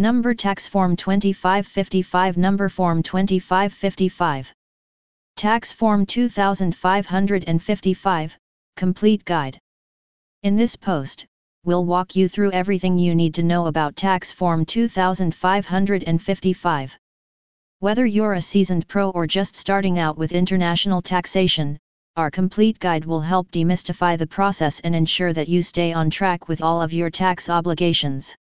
Number Tax Form 2555 Number Form 2555 Tax Form 2555, Complete Guide In this post, we'll walk you through everything you need to know about Tax Form 2555. Whether you're a seasoned pro or just starting out with international taxation, our complete guide will help demystify the process and ensure that you stay on track with all of your tax obligations.